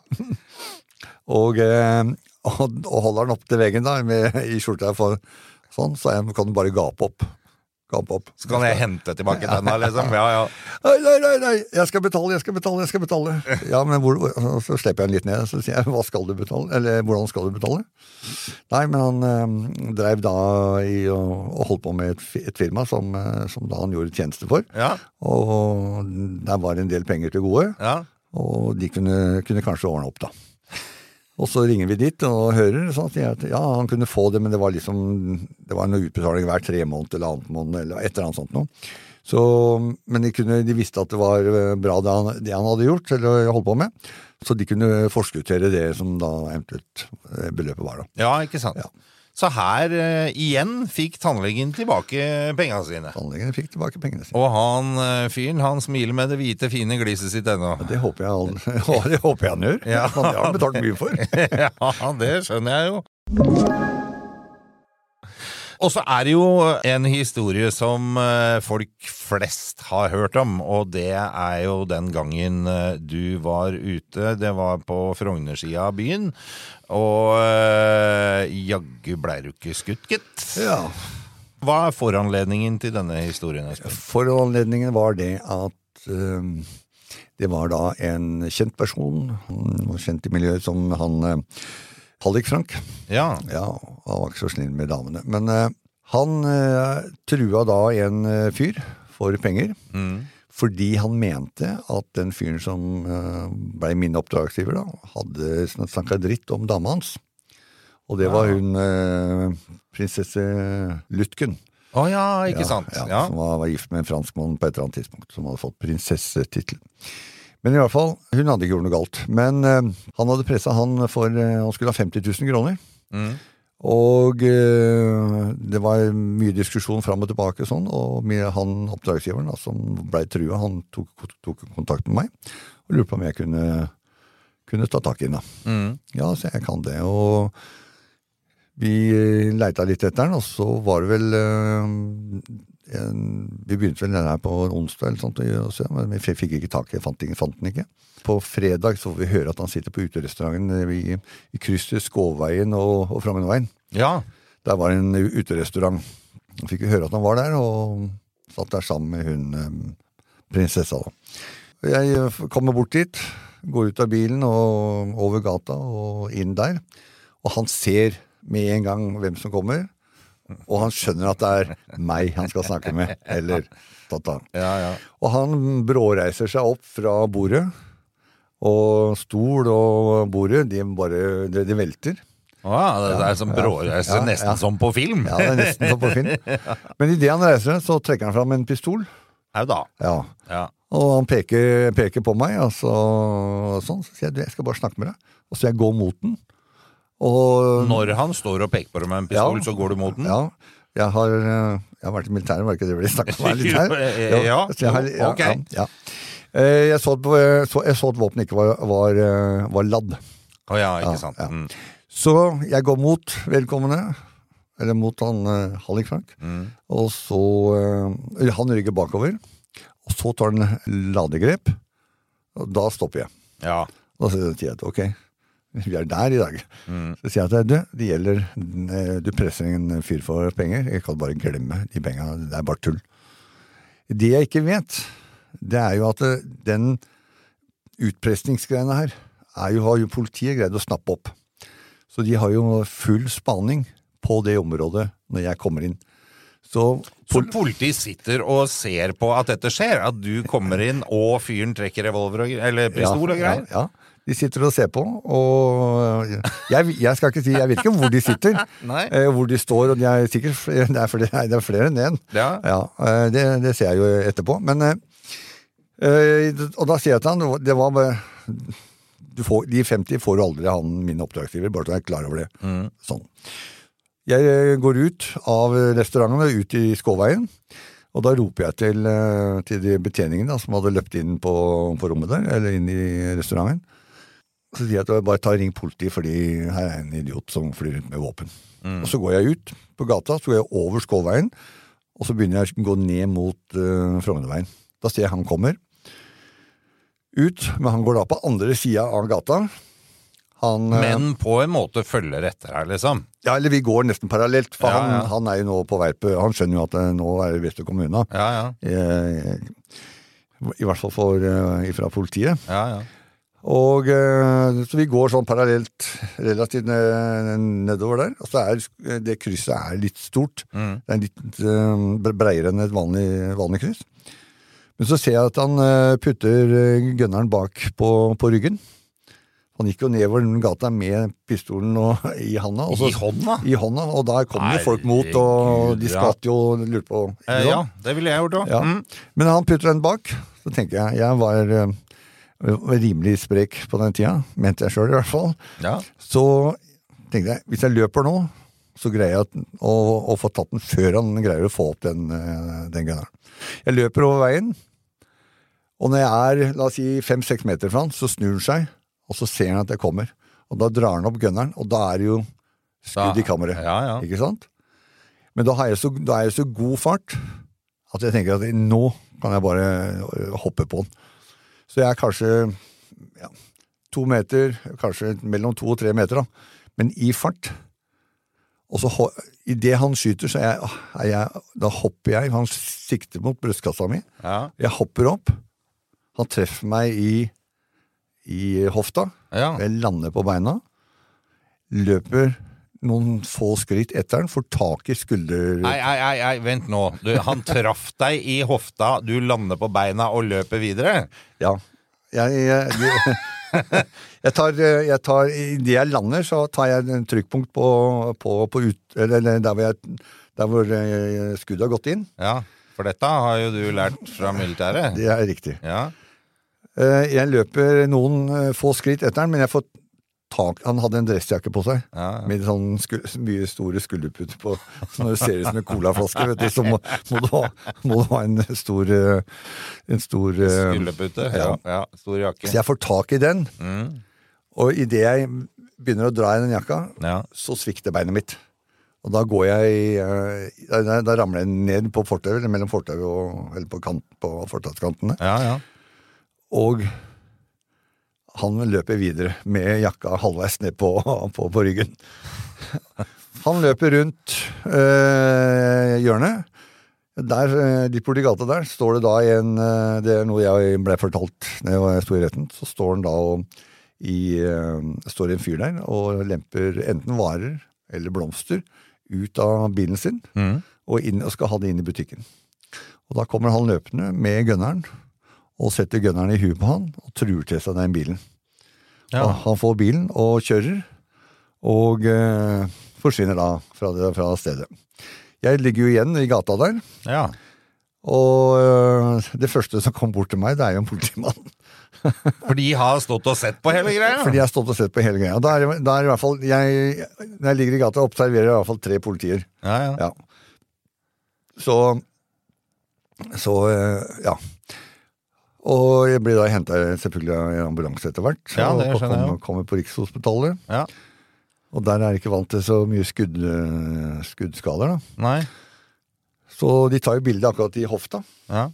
Og, eh, og, og holder den opp til veggen da, med, i skjorta for sånn, så jeg, kan du bare gape opp. Opp. Så kan jeg hente tilbake tenna, liksom. Ja, ja. Nei, nei, nei, jeg skal betale, jeg skal betale, jeg skal betale. Ja, men hvor, så slipper jeg den litt ned, så sier jeg, hva skal du betale? Eller hvordan skal du betale? Nei, men han eh, drev da i og, og holdt på med et, et firma som, eh, som da han gjorde tjeneste for. Ja, Og der var en del penger til gode, ja. og de kunne, kunne kanskje ordne opp, da. Og så ringer vi dit og hører, sånn, sier at ja, han kunne få det, men det var liksom Det var noe utbetaling hver tre måned eller annen måned, eller et eller annet sånt noe. Så, men de, kunne, de visste at det var eh, bra det han, det han hadde gjort, eller holdt på med. Så de kunne forskuttere det som da eventuelt eh, beløpet var, da. ja ikke sant. Ja. Så her uh, igjen fikk tannlegen tilbake pengene sine. Tannlegen fikk tilbake pengene sine. Og han uh, fyren, han smiler med det hvite, fine gliset sitt ennå. Det håper jeg, han, det håper jeg han gjør. Ja. Han har betalt mye for. ja, det skjønner jeg jo. Og så er det jo en historie som eh, folk flest har hørt om, og det er jo den gangen eh, du var ute. Det var på Frognersida av byen, og eh, jaggu blei du ikke skutt, gitt. Ja. Hva er foranledningen til denne historien? Espen? Foranledningen var det at um, det var da en kjent person, kjent i miljøet som han Hallik Frank. Ja. Ja, han var ikke så snill med damene. Men uh, han uh, trua da en uh, fyr for penger. Mm. Fordi han mente at den fyren som ble min oppdragsgiver, da, hadde snakka dritt om dama hans. Og det var Ja. hun eh, prinsesse Lutken. Å ja, ikke sant. Ja, Ja. Som var, var gift med en franskmann på et eller annet tidspunkt, som hadde fått prinsessetittel. Men i hvert fall, hun hadde ikke gjort noe galt. Men eh, han hadde pressa han for eh, Han skulle ha 50 000 kroner. Mm. Og eh, det var mye diskusjon fram og tilbake sånn, og han oppdragsgiveren da, som blei trua, han tok, tok kontakt med meg og lurte på om jeg kunne, kunne ta tak i den. Mm. Ja, så jeg kan det. Og vi leita litt etter den, og så var det vel eh, en, Vi begynte vel denne her på onsdag, eller sånt, og se, men vi fikk ikke tak i fant, den- fant den ikke. På fredag så får vi høre at han sitter på uterestauranten i, i krysset Skåveien og, og Frognerveien. ja. Der var en uterestaurant. Fikk vi høre at han var der, og satt der sammen med hun prinsessa. da. Jeg eh, kommer bort dit, går ut av bilen og over gata og inn der. Og han ser med en gang hvem som kommer, og han skjønner at det er meg han skal snakke med. Eller tata. Ja, ja. Og han bråreiser seg opp fra bordet, og stol og bordet, de bare de, de velter. Ja, det, det er som bråreiser, Ja, nesten som på film. Ja, det er nesten som på film. Men idet han reiser så trekker han fram en pistol. Au da. Ja. Ja. Og han peker, peker på meg, og så, sånn, så sier jeg du, jeg skal bare snakke med deg. Og så jeg går mot den. Og Når han står og peker på deg med en pistol, Ja. så går du mot den? Ja, jeg har, eh, jeg har vært i militæret, var det ikke det vi snakket om? litt her? Ja, så jeg har, ja, ok. ja, ja. Eh, Jeg så, at, så, jeg så at våpenet ikke var, var, eh, var ladd. Å ja, ikke Ja, sant. ja. Mm. Så jeg går mot vedkommende, eller mot han uh, Hallik Frank, Mm. og så Han rygger bakover, og så tar han ladegrep, og da stopper jeg. Ja. Da sier jeg at ok, vi er der i dag. Mm. Så sier jeg at du, det gjelder eh, Du presser en fyr for penger, jeg kan bare glemme de penga, det er bare tull. Det jeg ikke vet, det er jo at eh, den utpressingsgreiene her, er jo, har jo politiet greid å snappe opp. Så de har jo full spaning på det området når jeg kommer inn. Så Så politiet sitter og ser på at dette skjer? At du kommer inn og fyren trekker revolver og, eller pistol og greier? Ja, ja. De sitter og ser på, og jeg, jeg skal ikke si Jeg vet ikke hvor de sitter, eh, hvor de står, og de er sikkert det, er flere, det er flere enn én. Ja. eh, det, det ser jeg jo etterpå. Men eh, Og da sier jeg til han det var får, De 50 får du aldri han min oppdragsgiver, bare så jeg er klar over det. Mm. Sånn. Jeg går ut av restauranten og ut i Skåveien. Og da roper jeg til, til de betjeningene da, som hadde løpt inn på, på rommet der, eller inn i restauranten. Så sier jeg at jeg bare ta ring politiet, fordi her er en idiot som flyr rundt med våpen. Mm. Og så går jeg ut på gata, så går jeg over Skålveien, og så begynner jeg å gå ned mot uh, Frognerveien. Da ser jeg han kommer ut, men han går da på andre sida av gata. Han, eh, Men på en måte følger etter her, liksom? ja, eller vi går nesten parallelt, for Ja, han, ja. han er jo nå på vei på Han skjønner jo at eh, nå er det Vestre kommune. Ja, ja. I, I hvert fall for, fra politiet. ja, ja. Og eh, Så vi går sånn parallelt relativt nedover der. Og så er det krysset er litt stort. Mm. Det er litt uh, breiere enn et vanlig, vanlig kryss. Men så ser jeg at han eh, putter gunneren bak på, på ryggen. Han gikk jo nedover den gata med pistolen og, i handa. I hånda? I hånda, og der kom det folk mot, og de skvatt jo og lurte på Eh, ja, det ville jeg gjort òg. Ja. Mm. Men han putter den bak, så tenker jeg Jeg eh, var rimelig sprek på den tida, mente jeg sjøl i hvert fall. Ja. Så tenkte jeg, hvis jeg løper nå, så greier jeg å, å få tatt den før han greier å få opp den, eh, den gunneren. Jeg løper over veien, og når jeg er la oss si fem-seks meter fra han, så snur han seg, og så ser han at jeg kommer. Og da drar han opp gunneren, og da er det jo skudd i kammeret. Ja, ja. Ikke sant? Men da, har jeg så, da er jeg så god fart at jeg tenker at nå kan jeg bare øh, hoppe på den. Så jeg er kanskje ja, to meter, kanskje mellom to og tre meter, da. Men i fart. Og så idet han skyter, så jeg, jeg, da hopper jeg. Han sikter mot brystkassa mi. Ja. Jeg hopper opp. Han treffer meg i, i hofta. ja. Jeg lander på beina, løper noen få skritt etter den, får tak i skulder... Nei, nei, nei, nei, vent nå. Du, han traff deg i hofta, du lander på beina og løper videre. Ja. Jeg, jeg, jeg, jeg tar, jeg tar Idet jeg lander, så tar jeg en trykkpunkt på, på, på ut, eller, der hvor, der hvor eh, skuddet har gått inn. Ja, for dette har jo du lært fra militæret. Det er riktig. Ja, Eh, Jeg løper noen eh, få skritt etter den, men jeg får tak Han hadde en dressjakke på seg. ja. Med sånn sku, mye store skulderputer på. Så når det ser ut som en colaflaske, vet du, så må, må, du ha, må du ha en stor eh, En stor eh, Skulderpute. Ja, ja, stor jakke. Så jeg får tak i den, Mm. og idet jeg begynner å dra i den jakka, Ja. så svikter beinet mitt. Og da går jeg eh, Da, da ramler jeg ned på fortauet, eller mellom fortauet og Eller på, kant, på fortauskantene. ja, ja. Og han løper videre med jakka halvveis ned på, på, på ryggen. Han løper rundt øh, hjørnet. Der, øh, Litt borti gata der står det da en øh, Det er noe jeg ble fortalt da jeg sto i retten. Så står han da og i, står en fyr der og lemper enten varer eller blomster ut av bilen sin Mm. og, inn, og skal ha det inn i butikken. Og Da kommer han løpende med gunneren og setter gunneren i huet på han og truer til seg den bilen. Ja. Han får bilen og kjører, og eh, forsvinner da fra, det, fra stedet. Jeg ligger jo igjen i gata der, ja. og eh, det første som kom bort til meg, det er jo en politimann. For de har stått og sett på hele greia? Fordi jeg har stått og sett på hele greia. Da er, da er i hvert fall, jeg, Når jeg ligger i gata, observerer jeg i hvert fall tre politier. Ja, ja. Ja. Så Så, eh, ja. Og jeg blir da henta selvfølgelig av en ambulanse etter hvert. Ja, det og skjønner jeg kommer, på Rikshospitalet. Ja. Og der er jeg ikke vant til så mye skudd, skuddskader, da. Nei. Så de tar jo bilde akkurat i hofta, Ja.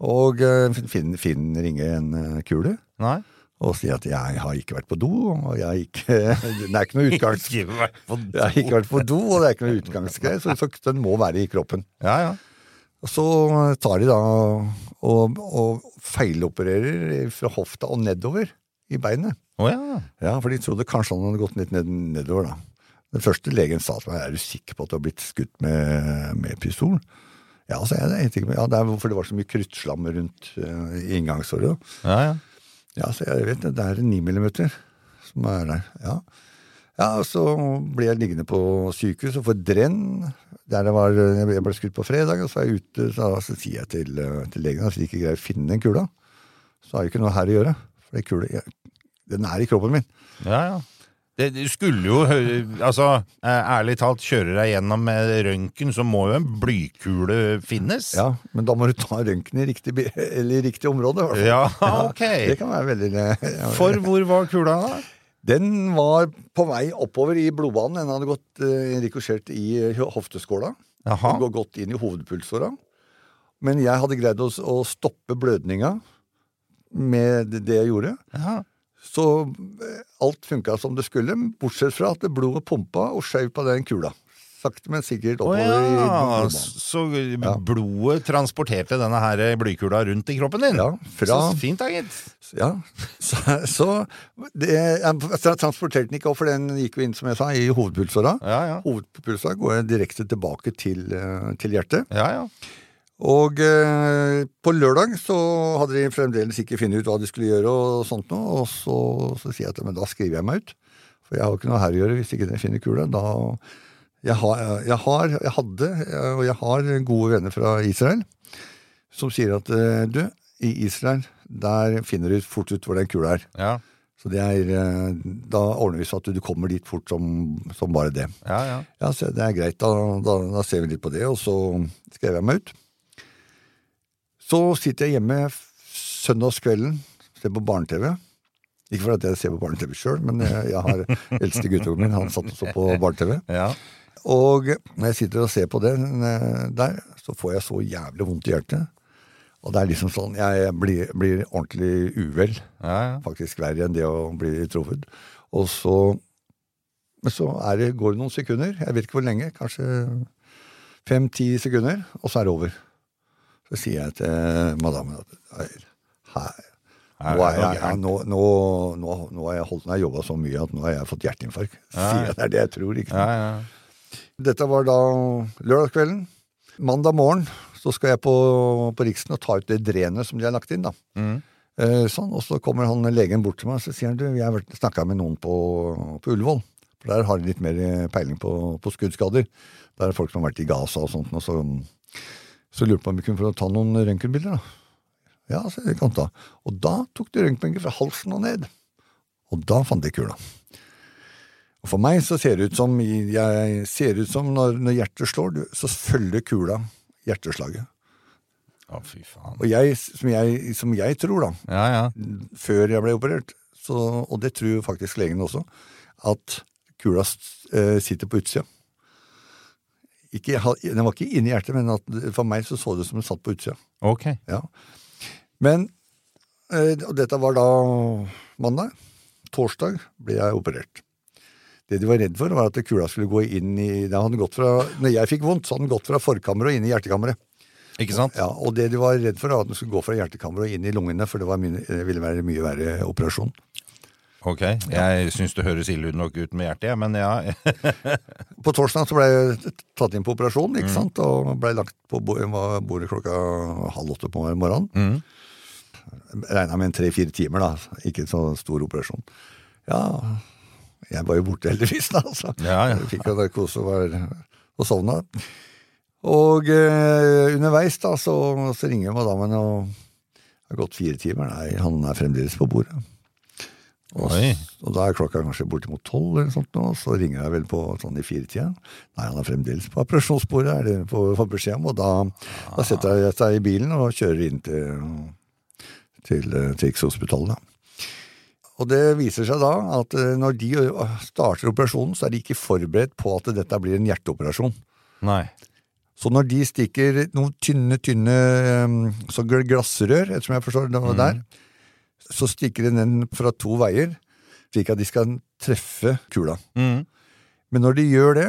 og eh, Finn, Finn ringer en eh, kule. Nei. Og sier at 'jeg har ikke vært på do', og jeg har ikke, det er ikke noe utgangs... Jeg har ikke vært på do, og det er ikke noe utgangsgreie, så, så den må være i kroppen. Ja, ja. Og så tar de da og, og feilopererer fra hofta og nedover i beinet. Å ja. Ja, for de trodde kanskje han hadde gått litt ned, nedover, da. Den første legen sa til meg er du sikker på at du har blitt skutt med, med pistol. Ja, sa jeg. På. ja, det er for det var så mye kruttslam rundt uh, inngangsåret. Ja, ja. Ja, så jeg vet det. Det er en 9 millimeter som er der. Ja. Ja, så ble jeg liggende på sykehus og får drenn. Der jeg, var, jeg ble skutt på fredag, og så er jeg ute, så, så sier jeg til, eh, til legen at jeg ikke greier å finne den kula. Så har jeg ikke noe her å gjøre. For kula, den er i kroppen min. ja, ja. Det, det skulle jo Altså, eh, ærlig talt, kjører deg gjennom med røntgen, så må jo en blykule finnes? Ja, Men da må du ta røntgen i riktig, eller i riktig område. i hvert fall. Ja, ok. Det kan være veldig ja, For hvor var kula da? Den var på vei oppover i blodbanen. Den hadde gått eh, rikosjert i eh, hofteskåla. Jaha. og gått inn i hovedpulsåra. Men jeg hadde greid å, å stoppe blødninga med det jeg gjorde. Ja. Så eh, alt funka som det skulle, bortsett fra at blodet pumpa og skjøv på den kula. Sakte, men sikkert oppover Oh, ja, så blodet transporterte denne her blykula rundt i kroppen din? Ja, fra, Så fint da, gitt. ja. Så, så det, jeg transporterte den ikke opp, for den gikk jo inn, som jeg sa, i hovedpulsåra. Ja, ja. Hovedpulsåra går direkte tilbake til, eh, til hjertet. Ja, ja. Og eh, på lørdag så hadde de fremdeles ikke funnet ut hva de skulle gjøre, og sånt noe, og så, så sier jeg at men da skriver jeg meg ut. For jeg har jo ikke noe her å gjøre hvis ikke dere finner kula. Da, jeg, har, jeg, har, jeg hadde, og jeg har gode venner fra Israel som sier at eh, du, i Israel, der finner du fort ut hvor den kula er. Ja, Så det er, eh, da ordner vi så at du kommer dit fort som, som bare det. ja. ja. Ja, så det er greit, da, da, da ser vi litt på det, og så skrev jeg meg ut. Så sitter jeg hjemme søndagskvelden, ser på barne-TV. Ikke fordi jeg ser på barne-TV sjøl, men jeg, jeg har eldste guttungen min, han satt også på barne-TV. ja. Og når jeg sitter og ser på det eh, der, så får jeg så jævlig vondt i hjertet. Og det er liksom sånn, jeg blir, blir ordentlig uvel. ja, ja. Faktisk verre enn det å bli truffet. Og så Men så er det, går det noen sekunder, jeg vet ikke hvor lenge, kanskje fem-ti sekunder, og så er det over. Så sier jeg til madammen at "Nei, her, Nå, er jeg, nå, nå, nå, nå har jeg holdt jobba så mye at nå har jeg fått hjerteinfarkt. Sier jeg det er det jeg tror, ikke? Ja, ja. Dette var da lørdagskvelden. Mandag morgen så skal jeg på, på Riksen og ta ut det drenet som de har lagt inn. da. Mm. Eh, sånn, Og så kommer han legen bort til meg og så sier han, du, jeg har snakka med noen på, på Ullevål. For der har de litt mer peiling på, på skuddskader. Der er folk som har vært i Gaza og sånt. Og så, så lurte på om vi kunne få ta noen røntgenbilder. da. Ja, så jeg kan ta. Og da tok de røntgenbilder fra halsen og ned. Og da fant de kula. Og For meg så ser det ut som, jeg ser ut som når, når hjertet slår, så følger kula hjerteslaget. Å, fy faen. Og jeg, som, jeg, som jeg tror, da, Ja, ja. før jeg ble operert, så, og det tror faktisk legen også, at kula eh, sitter på utsida. Ikke, den var ikke inni hjertet, men for meg så så det ut som den satt på utsida. Ok. Ja. Men eh, Og dette var da mandag. Torsdag ble jeg operert. Det de var redd for, var at kula skulle gå inn i da hadde gått fra, Når jeg fikk vondt, så hadde den gått fra forkammeret og inn i hjertekammeret. Ikke sant? Ja, og det de var redd for, var at den skulle gå fra hjertekammeret og inn i lungene, for det var mye, det ville være mye verre operasjon. Ok. Jeg syns det høres ille nok ut med hjertet, men ja. På torsdag så ble jeg tatt inn på operasjon, ikke sant, og ble lagt på bordet klokka halv åtte på morgenen. Mm. Regna med en tre-fire timer, da. Ikke så stor operasjon. Ja, jeg var jo borte heldigvis, da. Altså. Ja, ja. Jeg fikk jo narkose og, var, og sovna. Og eh, underveis da, så, så ringer madammen, og det har gått fire timer. Nei, han er fremdeles på bordet. Og, og da er klokka kanskje bortimot tolv, eller sånt nå, så ringer jeg vel på sånn i firetida. Nei, han er fremdeles på operasjonsbordet, er det på, om, og da, da setter jeg seg i bilen og kjører inn til, til, eh, til Rikshospitalet. Og det viser seg da at eh, når de eh, starter operasjonen, så er de ikke forberedt på at dette blir en hjerteoperasjon. Nei. Så når de stikker noen tynne, tynne eh, så gl- glassrør, ettersom jeg forstår det var der, så stikker de den fra to veier, slik at de skal treffe kula. Mm. Men når de gjør det,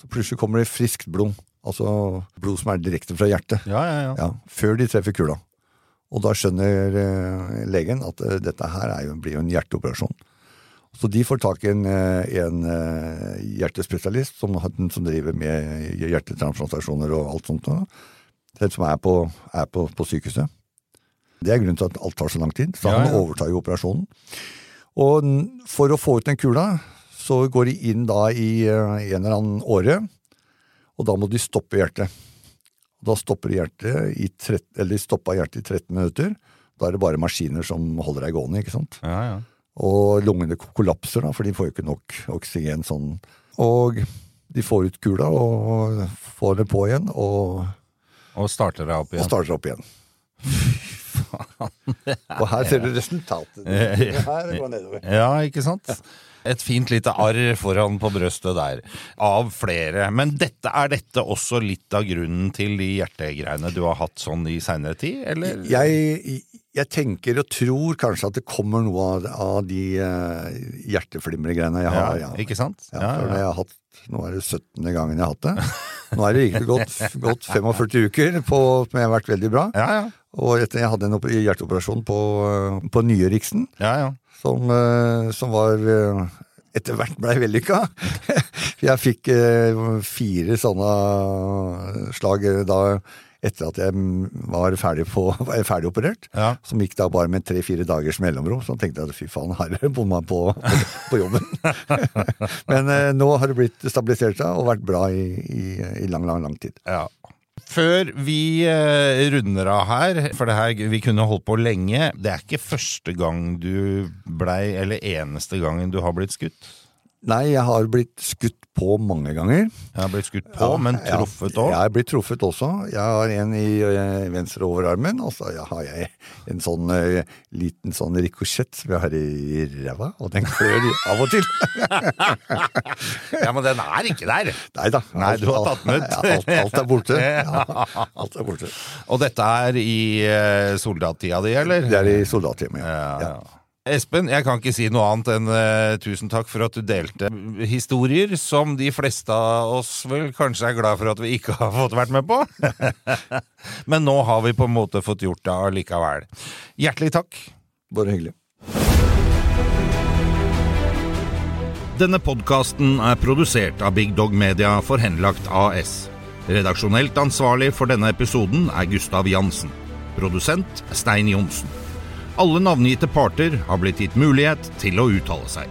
så plutselig kommer det friskt blod. Altså blod som er direkte fra hjertet. Ja, ja, ja. Ja, før de treffer kula. Og da skjønner eh, legen at eh, dette her er jo, blir jo en hjerteoperasjon. Så de får tak i en, eh, en hjertespesialist som, som driver med hjertetransplantasjoner og alt sånt. Den som er på, er på, på sykehuset. Det er grunnen til at alt tar så lang tid. Så Ja, han ja. overtar jo operasjonen. Og for å få ut den kula, så går de inn da i en eller annen åre, og da må de stoppe hjertet. Da stopper hjertet i 13, eller stoppa hjertet i 13 minutter. Da er det bare maskiner som holder deg gående, ikke sant. ja, ja. Og lungene kollapser, da, for de får jo ikke nok oksygen sånn. Og de får ut kula og får det på igjen, og, Og starter deg opp igjen. og starter opp igjen. og her ser du resultatet. Her går nedover. Ja, ikke sant? Et fint lite arr foran på brøstet der. Av flere. Men dette, er dette også litt av grunnen til de hjertegreiene du har hatt sånn i seinere tid, eller? Jeg, jeg tenker og tror kanskje at det kommer noe av, av de uh, hjerteflimregreiene jeg har. Ja, ikke sant? Ja, ja, ja. jeg har hatt, nå er det 17. gangen jeg har hatt det. Nå er det riktig gått, gått 45 uker, på, jeg har vært veldig bra. Ja, ja. Og jeg hadde en hjerteoperasjon på, eh, på Nyeriksen, ja, ja. Som, eh, som var eh, etter hvert blei vellykka. Jeg fikk eh, fire sånne slag da etter at jeg var ferdig, på, var ferdig operert. Ja. Som gikk da bare med tre-fire dagers mellomrom. Så tenkte jeg at fy faen, her bomma jeg på, på, på jobben. Men eh, nå har det blitt stabilisert seg og vært bra i, i, i lang, lang, lang tid. Ja. Før vi eh, runder av her, for det her, vi kunne holdt på lenge Det er ikke første gang du blei, eller eneste gangen du har blitt skutt? Nei, jeg har blitt skutt på mange ganger. Jeg har blitt skutt på, Ja, men truffet òg? Jeg er blitt truffet også. Jeg har en i eh, venstre overarmen, og så har jeg en sånn eh, liten sånn rikosjett som jeg har i ræva, og den klør av og til. Ja, men den er ikke der! Nei da. Nei, du har tatt den ut. Alt, alt er borte. Ja, alt er borte. Og dette er i eh, soldattida di, eller? Det er i soldathjemmet, Ja, ja. ja. Espen, jeg kan ikke si noe annet enn uh, tusen takk for at du delte historier som de fleste av oss vel kanskje er glad for at vi ikke har fått vært med på. Men nå har vi på en måte fått gjort det allikevel. Hjertelig takk. Bare hyggelig. Denne podkasten er produsert av Big Dog Media for Henlagt AS. Redaksjonelt ansvarlig for denne episoden er Gustav Jansen. Produsent Stein Johnsen. Alle navngitte parter har blitt gitt mulighet til å uttale seg.